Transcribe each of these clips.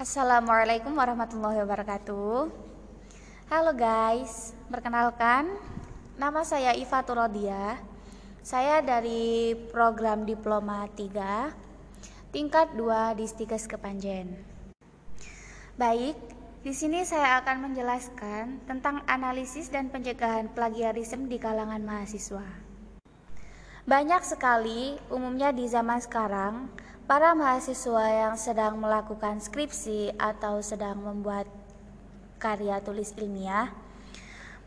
Assalamualaikum warahmatullahi wabarakatuh. Halo guys, perkenalkan Nama saya Iva Turodia Saya dari program Diploma 3 Tingkat 2 di Stikes Kepanjen. Baik, di sini saya akan menjelaskan tentang analisis dan pencegahan plagiarisme di kalangan mahasiswa. Banyak sekali, umumnya di zaman sekarang, para mahasiswa yang sedang melakukan skripsi atau sedang membuat karya tulis ilmiah,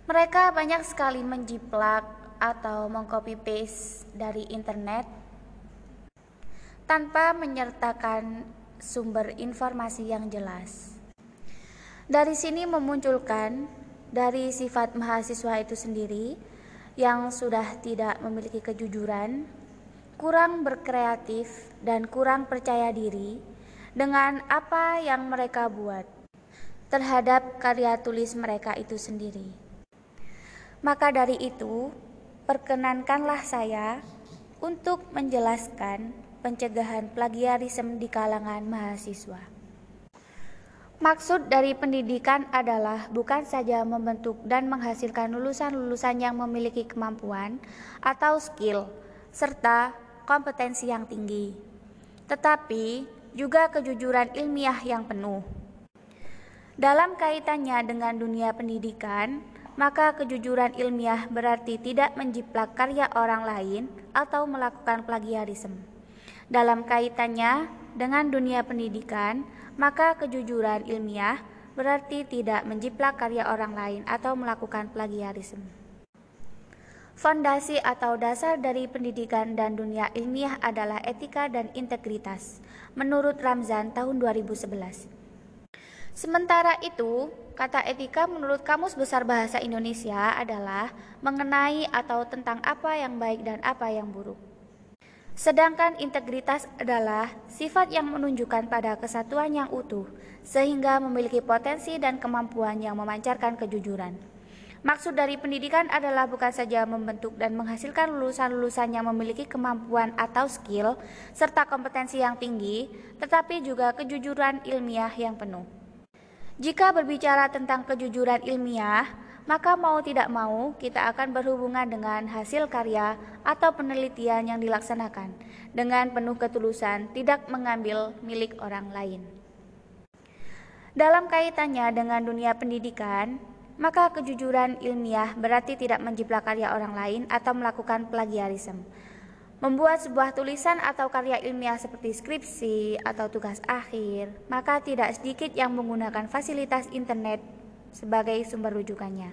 mereka banyak sekali menjiplak atau mengcopy paste dari internet tanpa menyertakan sumber informasi yang jelas. Dari sini memunculkan dari sifat mahasiswa itu sendiri yang sudah tidak memiliki kejujuran, kurang berkreatif dan kurang percaya diri dengan apa yang mereka buat terhadap karya tulis mereka itu sendiri. Maka dari itu, perkenankanlah saya untuk menjelaskan pencegahan plagiarisme di kalangan mahasiswa. Maksud dari pendidikan adalah bukan saja membentuk dan menghasilkan lulusan-lulusan yang memiliki kemampuan atau skill, serta kompetensi yang tinggi, tetapi juga kejujuran ilmiah yang penuh. Dalam kaitannya dengan dunia pendidikan, maka kejujuran ilmiah berarti tidak menjiplak karya orang lain atau melakukan plagiarisme. Dalam kaitannya dengan dunia pendidikan, maka kejujuran ilmiah berarti tidak menjiplak karya orang lain atau melakukan plagiarisme. Fondasi atau dasar dari pendidikan dan dunia ilmiah adalah etika dan integritas, menurut Ramzan tahun 2011. Sementara itu, kata etika menurut Kamus Besar Bahasa Indonesia adalah mengenai atau tentang apa yang baik dan apa yang buruk. Sedangkan integritas adalah sifat yang menunjukkan pada kesatuan yang utuh, sehingga memiliki potensi dan kemampuan yang memancarkan kejujuran. Maksud dari pendidikan adalah bukan saja membentuk dan menghasilkan lulusan-lulusan yang memiliki kemampuan atau skill serta kompetensi yang tinggi, tetapi juga kejujuran ilmiah yang penuh. Jika berbicara tentang kejujuran ilmiah, maka mau tidak mau kita akan berhubungan dengan hasil karya atau penelitian yang dilaksanakan dengan penuh ketulusan, tidak mengambil milik orang lain. Dalam kaitannya dengan dunia pendidikan, maka kejujuran ilmiah berarti tidak menjiplak karya orang lain atau melakukan plagiarisme. Membuat sebuah tulisan atau karya ilmiah seperti skripsi atau tugas akhir, maka tidak sedikit yang menggunakan fasilitas internet sebagai sumber rujukannya.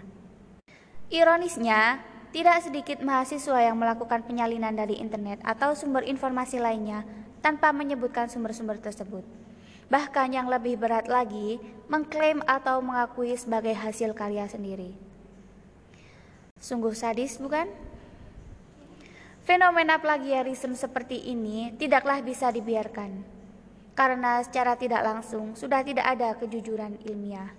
Ironisnya, tidak sedikit mahasiswa yang melakukan penyalinan dari internet atau sumber informasi lainnya tanpa menyebutkan sumber-sumber tersebut. Bahkan yang lebih berat lagi, mengklaim atau mengakui sebagai hasil karya sendiri. Sungguh sadis, bukan? Fenomena plagiarisme seperti ini tidaklah bisa dibiarkan, karena secara tidak langsung sudah tidak ada kejujuran ilmiah.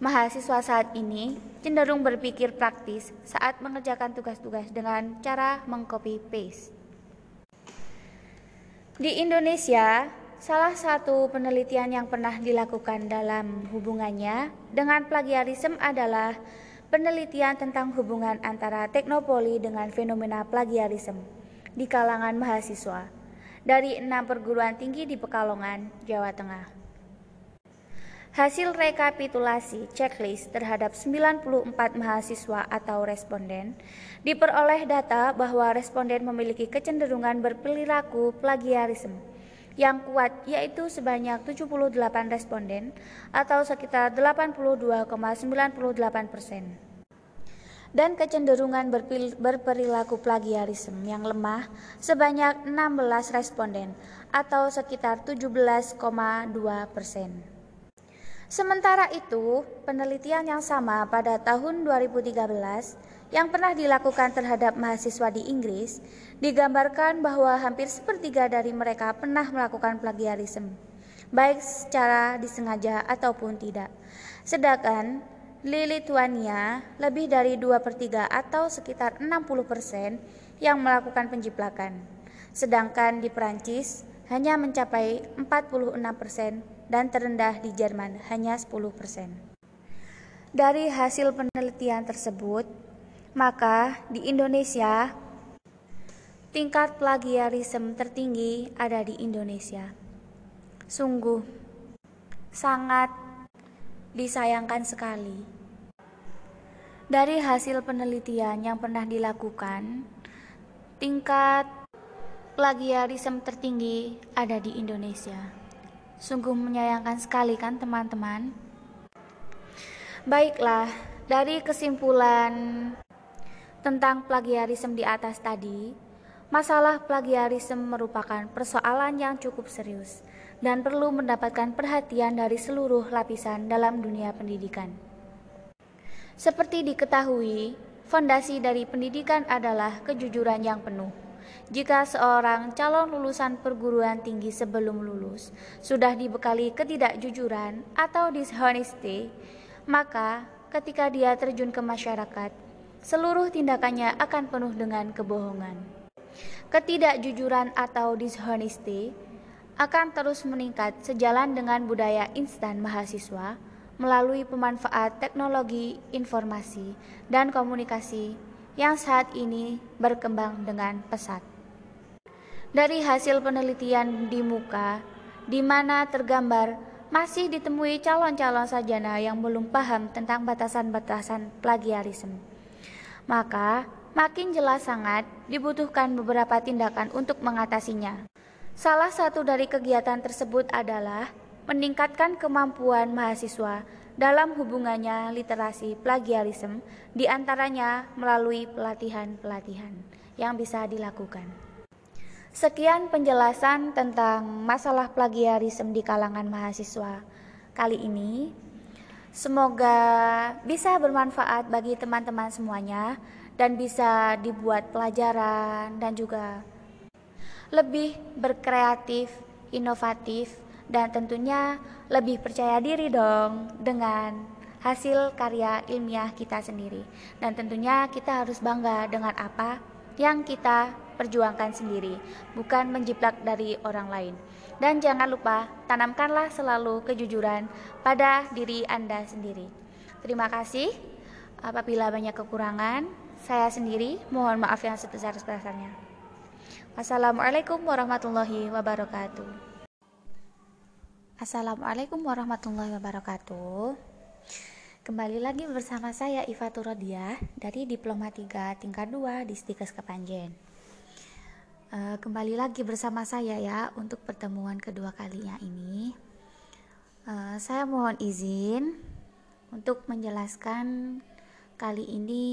Mahasiswa saat ini cenderung berpikir praktis saat mengerjakan tugas-tugas dengan cara mengcopy paste. Di Indonesia, Salah satu penelitian yang pernah dilakukan dalam hubungannya dengan plagiarisme adalah penelitian tentang hubungan antara teknopoli dengan fenomena plagiarisme di kalangan mahasiswa dari enam perguruan tinggi di Pekalongan, Jawa Tengah. Hasil rekapitulasi checklist terhadap 94 mahasiswa atau responden diperoleh data bahwa responden memiliki kecenderungan berperilaku plagiarisme yang kuat yaitu sebanyak 78 responden atau sekitar 82,98 persen. Dan kecenderungan berperilaku plagiarisme yang lemah sebanyak 16 responden atau sekitar 17,2 persen. Sementara itu, penelitian yang sama pada tahun 2013 yang pernah dilakukan terhadap mahasiswa di Inggris, digambarkan bahwa hampir sepertiga dari mereka pernah melakukan plagiarisme, baik secara disengaja ataupun tidak. Sedangkan di Lithuania, lebih dari 2 per 3 atau sekitar 60 persen yang melakukan penjiplakan. Sedangkan di Perancis, hanya mencapai 46% dan terendah di Jerman hanya 10%. Dari hasil penelitian tersebut, maka di Indonesia tingkat plagiarisme tertinggi ada di Indonesia. Sungguh sangat disayangkan sekali. Dari hasil penelitian yang pernah dilakukan, tingkat plagiarisme tertinggi ada di Indonesia. Sungguh menyayangkan sekali kan teman-teman? Baiklah, dari kesimpulan tentang plagiarisme di atas tadi, masalah plagiarisme merupakan persoalan yang cukup serius dan perlu mendapatkan perhatian dari seluruh lapisan dalam dunia pendidikan. Seperti diketahui, fondasi dari pendidikan adalah kejujuran yang penuh. Jika seorang calon lulusan perguruan tinggi sebelum lulus sudah dibekali ketidakjujuran atau dishonesty, maka ketika dia terjun ke masyarakat, seluruh tindakannya akan penuh dengan kebohongan. Ketidakjujuran atau dishonesty akan terus meningkat sejalan dengan budaya instan mahasiswa melalui pemanfaat teknologi informasi dan komunikasi yang saat ini berkembang dengan pesat. Dari hasil penelitian di muka, di mana tergambar masih ditemui calon-calon sajana yang belum paham tentang batasan-batasan plagiarisme. Maka, makin jelas sangat dibutuhkan beberapa tindakan untuk mengatasinya. Salah satu dari kegiatan tersebut adalah meningkatkan kemampuan mahasiswa dalam hubungannya literasi plagiarisme di antaranya melalui pelatihan-pelatihan yang bisa dilakukan. Sekian penjelasan tentang masalah plagiarisme di kalangan mahasiswa kali ini. Semoga bisa bermanfaat bagi teman-teman semuanya dan bisa dibuat pelajaran dan juga lebih berkreatif, inovatif dan tentunya lebih percaya diri dong dengan hasil karya ilmiah kita sendiri. Dan tentunya kita harus bangga dengan apa yang kita perjuangkan sendiri, bukan menjiplak dari orang lain. Dan jangan lupa, tanamkanlah selalu kejujuran pada diri Anda sendiri. Terima kasih. Apabila banyak kekurangan, saya sendiri mohon maaf yang sebesar-besarnya. Wassalamualaikum warahmatullahi wabarakatuh. Assalamualaikum warahmatullahi wabarakatuh Kembali lagi bersama saya Iva Turodia dari Diploma 3 tingkat 2 di Stikes Kepanjen uh, Kembali lagi bersama saya ya untuk pertemuan kedua kalinya ini. Uh, Saya mohon izin untuk menjelaskan kali ini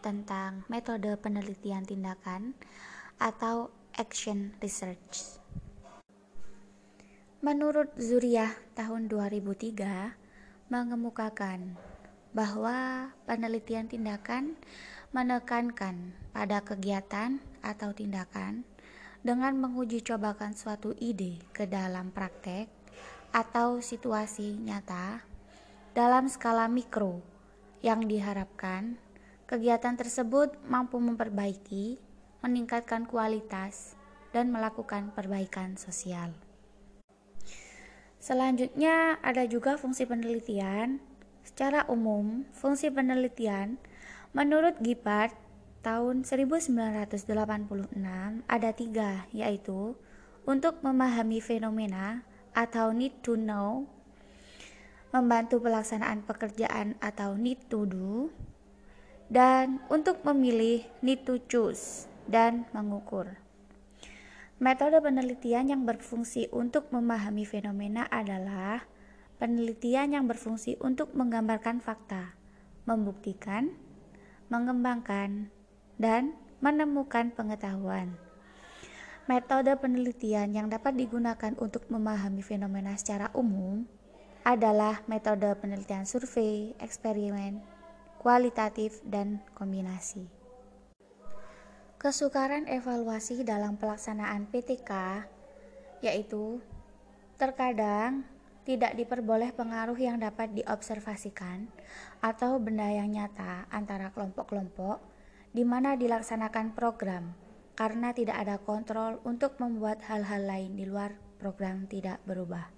tentang metode penelitian tindakan atau action research. Menurut Zuriyah tahun 2003 mengemukakan bahwa penelitian tindakan menekankan pada kegiatan atau tindakan dengan menguji cobakan suatu ide ke dalam praktek atau situasi nyata dalam skala mikro yang diharapkan kegiatan tersebut mampu memperbaiki, meningkatkan kualitas, dan melakukan perbaikan sosial. Selanjutnya ada juga fungsi penelitian. Secara umum, fungsi penelitian menurut Gippard tahun 1986 ada tiga, yaitu untuk memahami fenomena atau need to know, membantu pelaksanaan pekerjaan atau need to do, dan untuk memilih need to choose dan mengukur. Metode penelitian yang berfungsi untuk memahami fenomena adalah penelitian yang berfungsi untuk menggambarkan fakta, membuktikan, mengembangkan, dan menemukan pengetahuan. Metode penelitian yang dapat digunakan untuk memahami fenomena secara umum adalah metode penelitian survei, eksperimen, kualitatif, dan kombinasi. Kesukaran evaluasi dalam pelaksanaan PTK yaitu terkadang tidak diperboleh pengaruh yang dapat diobservasikan atau benda yang nyata antara kelompok-kelompok di mana dilaksanakan program karena tidak ada kontrol untuk membuat hal-hal lain di luar program tidak berubah.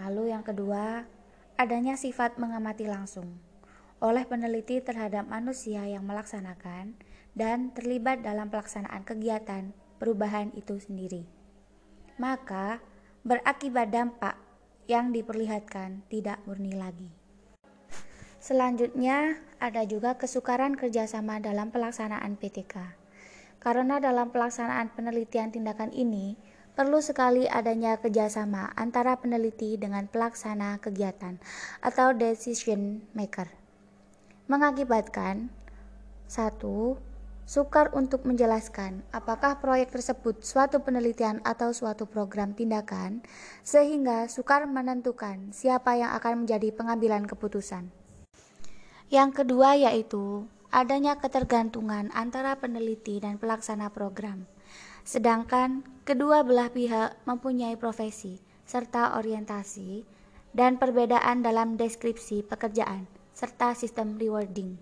Lalu yang kedua, adanya sifat mengamati langsung oleh peneliti terhadap manusia yang melaksanakan dan terlibat dalam pelaksanaan kegiatan perubahan itu sendiri. Maka berakibat dampak yang diperlihatkan tidak murni lagi. Selanjutnya, ada juga kesukaran kerjasama dalam pelaksanaan PTK. Karena dalam pelaksanaan penelitian tindakan ini, perlu sekali adanya kerjasama antara peneliti dengan pelaksana kegiatan atau decision maker. Mengakibatkan satu Sukar untuk menjelaskan apakah proyek tersebut suatu penelitian atau suatu program tindakan, sehingga sukar menentukan siapa yang akan menjadi pengambilan keputusan. Yang kedua yaitu adanya ketergantungan antara peneliti dan pelaksana program, sedangkan kedua belah pihak mempunyai profesi serta orientasi dan perbedaan dalam deskripsi pekerjaan serta sistem rewarding.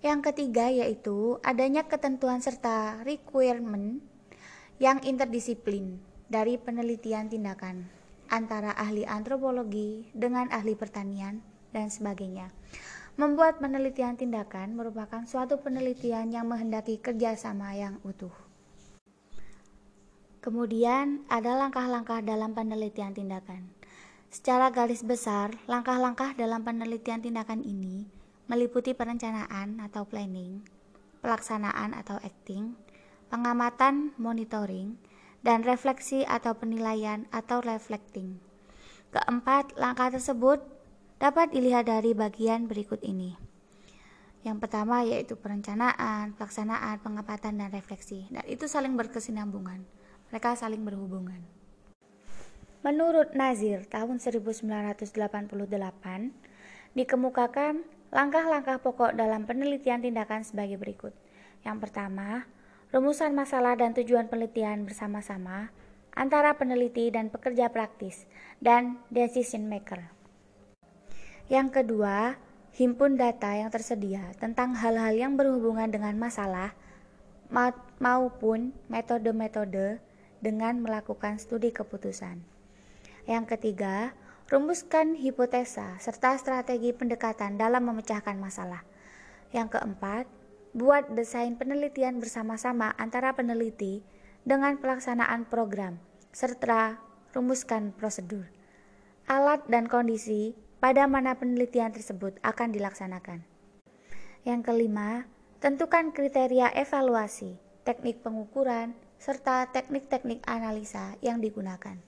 Yang ketiga yaitu adanya ketentuan serta requirement yang interdisiplin dari penelitian tindakan antara ahli antropologi dengan ahli pertanian dan sebagainya. Membuat penelitian tindakan merupakan suatu penelitian yang menghendaki kerjasama yang utuh. Kemudian ada langkah-langkah dalam penelitian tindakan. Secara garis besar, langkah-langkah dalam penelitian tindakan ini meliputi perencanaan atau planning, pelaksanaan atau acting, pengamatan monitoring, dan refleksi atau penilaian atau reflecting. Keempat, langkah tersebut dapat dilihat dari bagian berikut ini. Yang pertama yaitu perencanaan, pelaksanaan, pengamatan, dan refleksi. Dan itu saling berkesinambungan. Mereka saling berhubungan. Menurut Nazir tahun 1988, dikemukakan Langkah-langkah pokok dalam penelitian tindakan sebagai berikut. Yang pertama, rumusan masalah dan tujuan penelitian bersama-sama antara peneliti dan pekerja praktis dan decision maker. Yang kedua, himpun data yang tersedia tentang hal-hal yang berhubungan dengan masalah maupun metode-metode dengan melakukan studi keputusan. Yang ketiga, Rumuskan hipotesa serta strategi pendekatan dalam memecahkan masalah. Yang keempat, buat desain penelitian bersama-sama antara peneliti dengan pelaksanaan program, serta rumuskan prosedur, alat dan kondisi pada mana penelitian tersebut akan dilaksanakan. Yang kelima, tentukan kriteria evaluasi, teknik pengukuran, serta teknik-teknik analisa yang digunakan.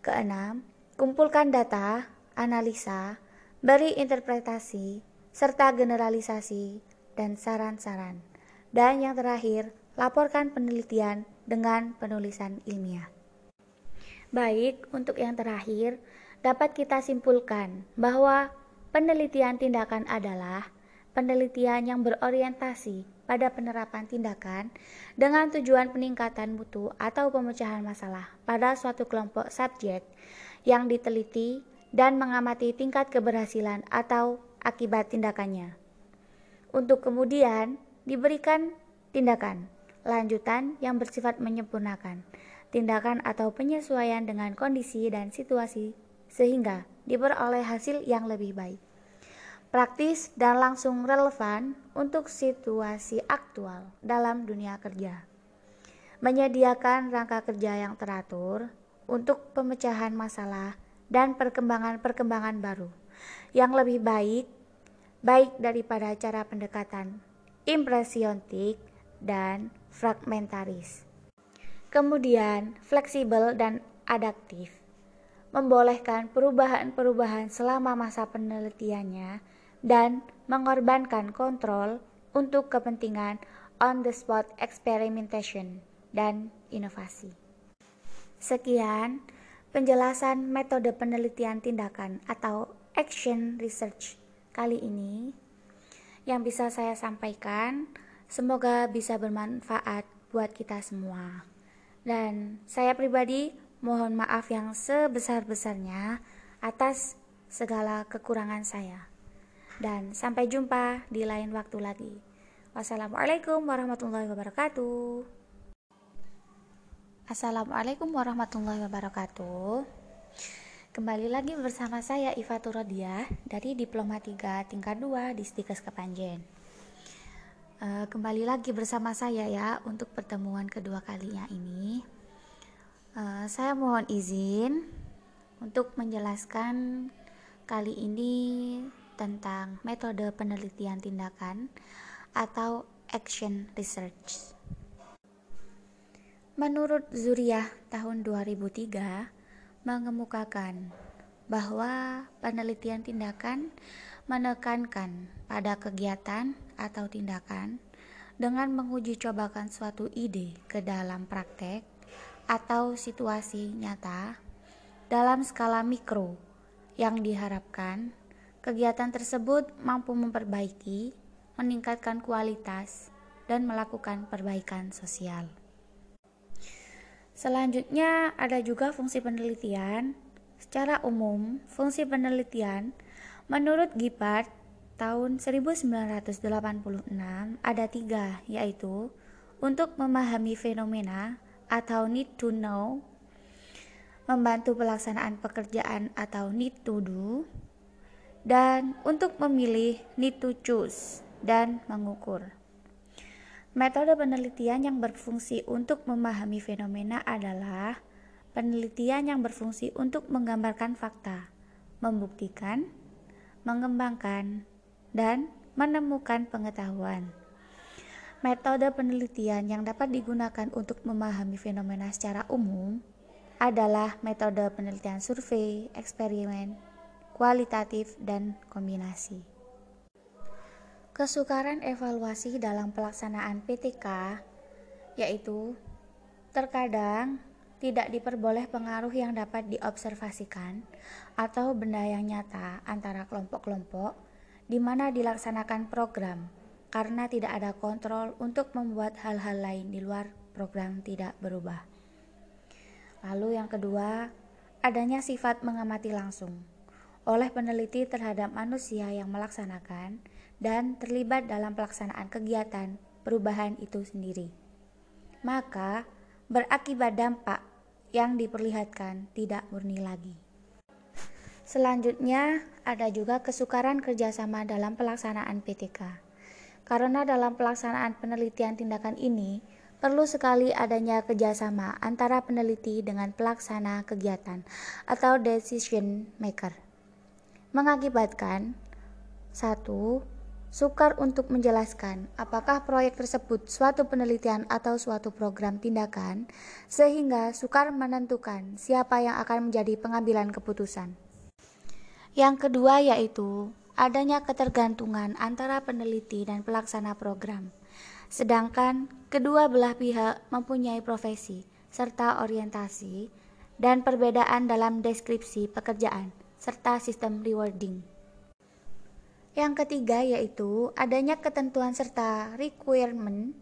Keenam, Kumpulkan data, analisa, beri interpretasi, serta generalisasi dan saran-saran. Dan yang terakhir, laporkan penelitian dengan penulisan ilmiah. Baik, untuk yang terakhir, dapat kita simpulkan bahwa penelitian tindakan adalah penelitian yang berorientasi pada penerapan tindakan dengan tujuan peningkatan mutu atau pemecahan masalah pada suatu kelompok subjek yang diteliti dan mengamati tingkat keberhasilan atau akibat tindakannya. Untuk kemudian diberikan tindakan lanjutan yang bersifat menyempurnakan, tindakan atau penyesuaian dengan kondisi dan situasi sehingga diperoleh hasil yang lebih baik. Praktis dan langsung relevan untuk situasi aktual dalam dunia kerja. Menyediakan rangka kerja yang teratur, untuk pemecahan masalah dan perkembangan-perkembangan baru yang lebih baik baik daripada cara pendekatan impresionik dan fragmentaris. Kemudian, fleksibel dan adaptif membolehkan perubahan-perubahan selama masa penelitiannya dan mengorbankan kontrol untuk kepentingan on the spot experimentation dan inovasi. Sekian penjelasan metode penelitian tindakan atau action research kali ini yang bisa saya sampaikan. Semoga bisa bermanfaat buat kita semua. Dan saya pribadi mohon maaf yang sebesar-besarnya atas segala kekurangan saya. Dan sampai jumpa di lain waktu lagi. Wassalamualaikum warahmatullahi wabarakatuh. Assalamualaikum warahmatullahi wabarakatuh. Kembali lagi bersama saya Iva Turodiah dari Diploma 3 tingkat 2 di Stikes Kepanjen. Uh, kembali lagi bersama saya ya untuk pertemuan kedua kalinya ini. Uh, saya mohon izin untuk menjelaskan kali ini tentang metode penelitian tindakan atau action research. Menurut Zuriyah tahun 2003 mengemukakan bahwa penelitian tindakan menekankan pada kegiatan atau tindakan dengan menguji cobakan suatu ide ke dalam praktek atau situasi nyata dalam skala mikro yang diharapkan kegiatan tersebut mampu memperbaiki meningkatkan kualitas, dan melakukan perbaikan sosial. Selanjutnya, ada juga fungsi penelitian. Secara umum, fungsi penelitian menurut Gippard tahun 1986 ada tiga, yaitu untuk memahami fenomena atau need to know, membantu pelaksanaan pekerjaan atau need to do, dan untuk memilih need to choose dan mengukur. Metode penelitian yang berfungsi untuk memahami fenomena adalah penelitian yang berfungsi untuk menggambarkan fakta, membuktikan, mengembangkan, dan menemukan pengetahuan. Metode penelitian yang dapat digunakan untuk memahami fenomena secara umum adalah metode penelitian survei, eksperimen, kualitatif, dan kombinasi. Kesukaran evaluasi dalam pelaksanaan PTK yaitu terkadang tidak diperboleh pengaruh yang dapat diobservasikan atau benda yang nyata antara kelompok-kelompok di mana dilaksanakan program karena tidak ada kontrol untuk membuat hal-hal lain di luar program tidak berubah. Lalu yang kedua, adanya sifat mengamati langsung oleh peneliti terhadap manusia yang melaksanakan dan terlibat dalam pelaksanaan kegiatan perubahan itu sendiri. Maka berakibat dampak yang diperlihatkan tidak murni lagi. Selanjutnya, ada juga kesukaran kerjasama dalam pelaksanaan PTK. Karena dalam pelaksanaan penelitian tindakan ini, perlu sekali adanya kerjasama antara peneliti dengan pelaksana kegiatan atau decision maker. Mengakibatkan satu sukar untuk menjelaskan apakah proyek tersebut suatu penelitian atau suatu program tindakan, sehingga sukar menentukan siapa yang akan menjadi pengambilan keputusan. Yang kedua yaitu adanya ketergantungan antara peneliti dan pelaksana program, sedangkan kedua belah pihak mempunyai profesi serta orientasi dan perbedaan dalam deskripsi pekerjaan serta sistem rewarding. Yang ketiga yaitu adanya ketentuan serta requirement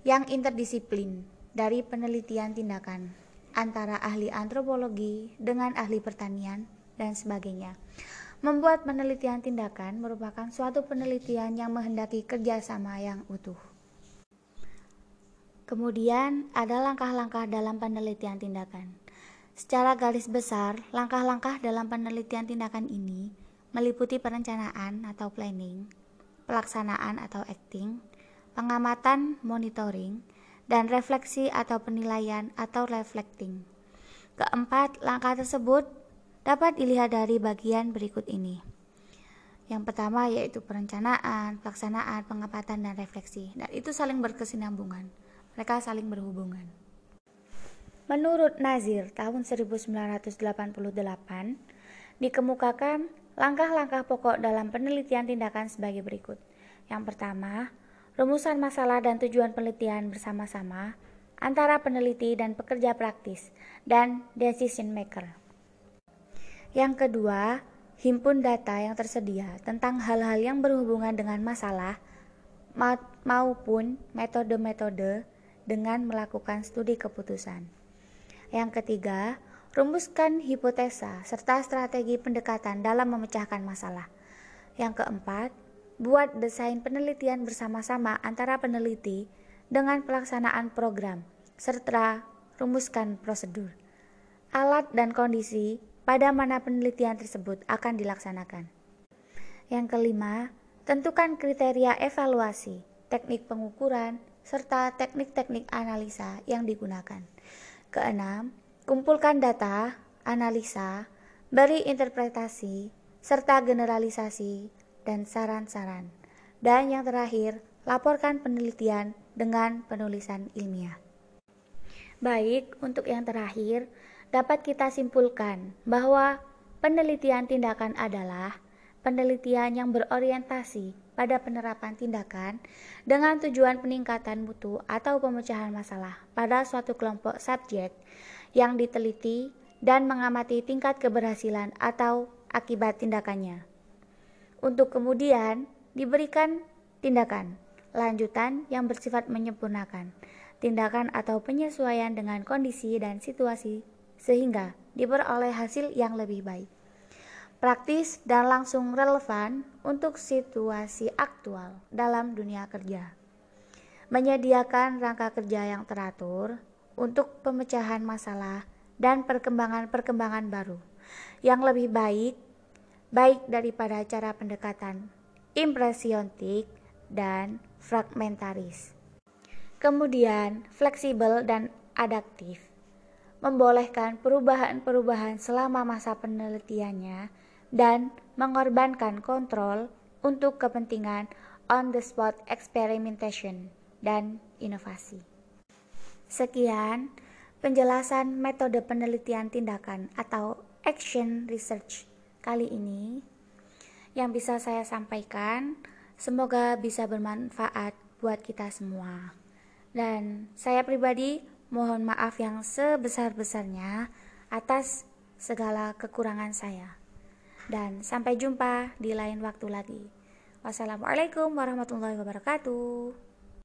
yang interdisiplin dari penelitian tindakan antara ahli antropologi dengan ahli pertanian dan sebagainya. Membuat penelitian tindakan merupakan suatu penelitian yang menghendaki kerjasama yang utuh. Kemudian ada langkah-langkah dalam penelitian tindakan. Secara garis besar, langkah-langkah dalam penelitian tindakan ini meliputi perencanaan atau planning, pelaksanaan atau acting, pengamatan monitoring, dan refleksi atau penilaian atau reflecting. Keempat, langkah tersebut dapat dilihat dari bagian berikut ini. Yang pertama yaitu perencanaan, pelaksanaan, pengamatan, dan refleksi. Dan itu saling berkesinambungan. Mereka saling berhubungan. Menurut Nazir tahun 1988, dikemukakan Langkah-langkah pokok dalam penelitian tindakan sebagai berikut. Yang pertama, rumusan masalah dan tujuan penelitian bersama-sama antara peneliti dan pekerja praktis dan decision maker. Yang kedua, himpun data yang tersedia tentang hal-hal yang berhubungan dengan masalah maupun metode-metode dengan melakukan studi keputusan. Yang ketiga, Rumuskan hipotesa serta strategi pendekatan dalam memecahkan masalah. Yang keempat, buat desain penelitian bersama-sama antara peneliti dengan pelaksanaan program, serta rumuskan prosedur, alat dan kondisi pada mana penelitian tersebut akan dilaksanakan. Yang kelima, tentukan kriteria evaluasi, teknik pengukuran, serta teknik-teknik analisa yang digunakan. Keenam, kumpulkan data, analisa, beri interpretasi, serta generalisasi dan saran-saran. Dan yang terakhir, laporkan penelitian dengan penulisan ilmiah. Baik, untuk yang terakhir, dapat kita simpulkan bahwa penelitian tindakan adalah penelitian yang berorientasi pada penerapan tindakan dengan tujuan peningkatan mutu atau pemecahan masalah pada suatu kelompok subjek yang diteliti dan mengamati tingkat keberhasilan atau akibat tindakannya. Untuk kemudian diberikan tindakan lanjutan yang bersifat menyempurnakan tindakan atau penyesuaian dengan kondisi dan situasi sehingga diperoleh hasil yang lebih baik. Praktis dan langsung relevan untuk situasi aktual dalam dunia kerja. Menyediakan rangka kerja yang teratur untuk pemecahan masalah dan perkembangan-perkembangan baru yang lebih baik baik daripada cara pendekatan impresionik dan fragmentaris. Kemudian, fleksibel dan adaptif membolehkan perubahan-perubahan selama masa penelitiannya dan mengorbankan kontrol untuk kepentingan on the spot experimentation dan inovasi. Sekian penjelasan metode penelitian tindakan atau action research kali ini yang bisa saya sampaikan. Semoga bisa bermanfaat buat kita semua. Dan saya pribadi mohon maaf yang sebesar-besarnya atas segala kekurangan saya. Dan sampai jumpa di lain waktu lagi. Wassalamualaikum warahmatullahi wabarakatuh.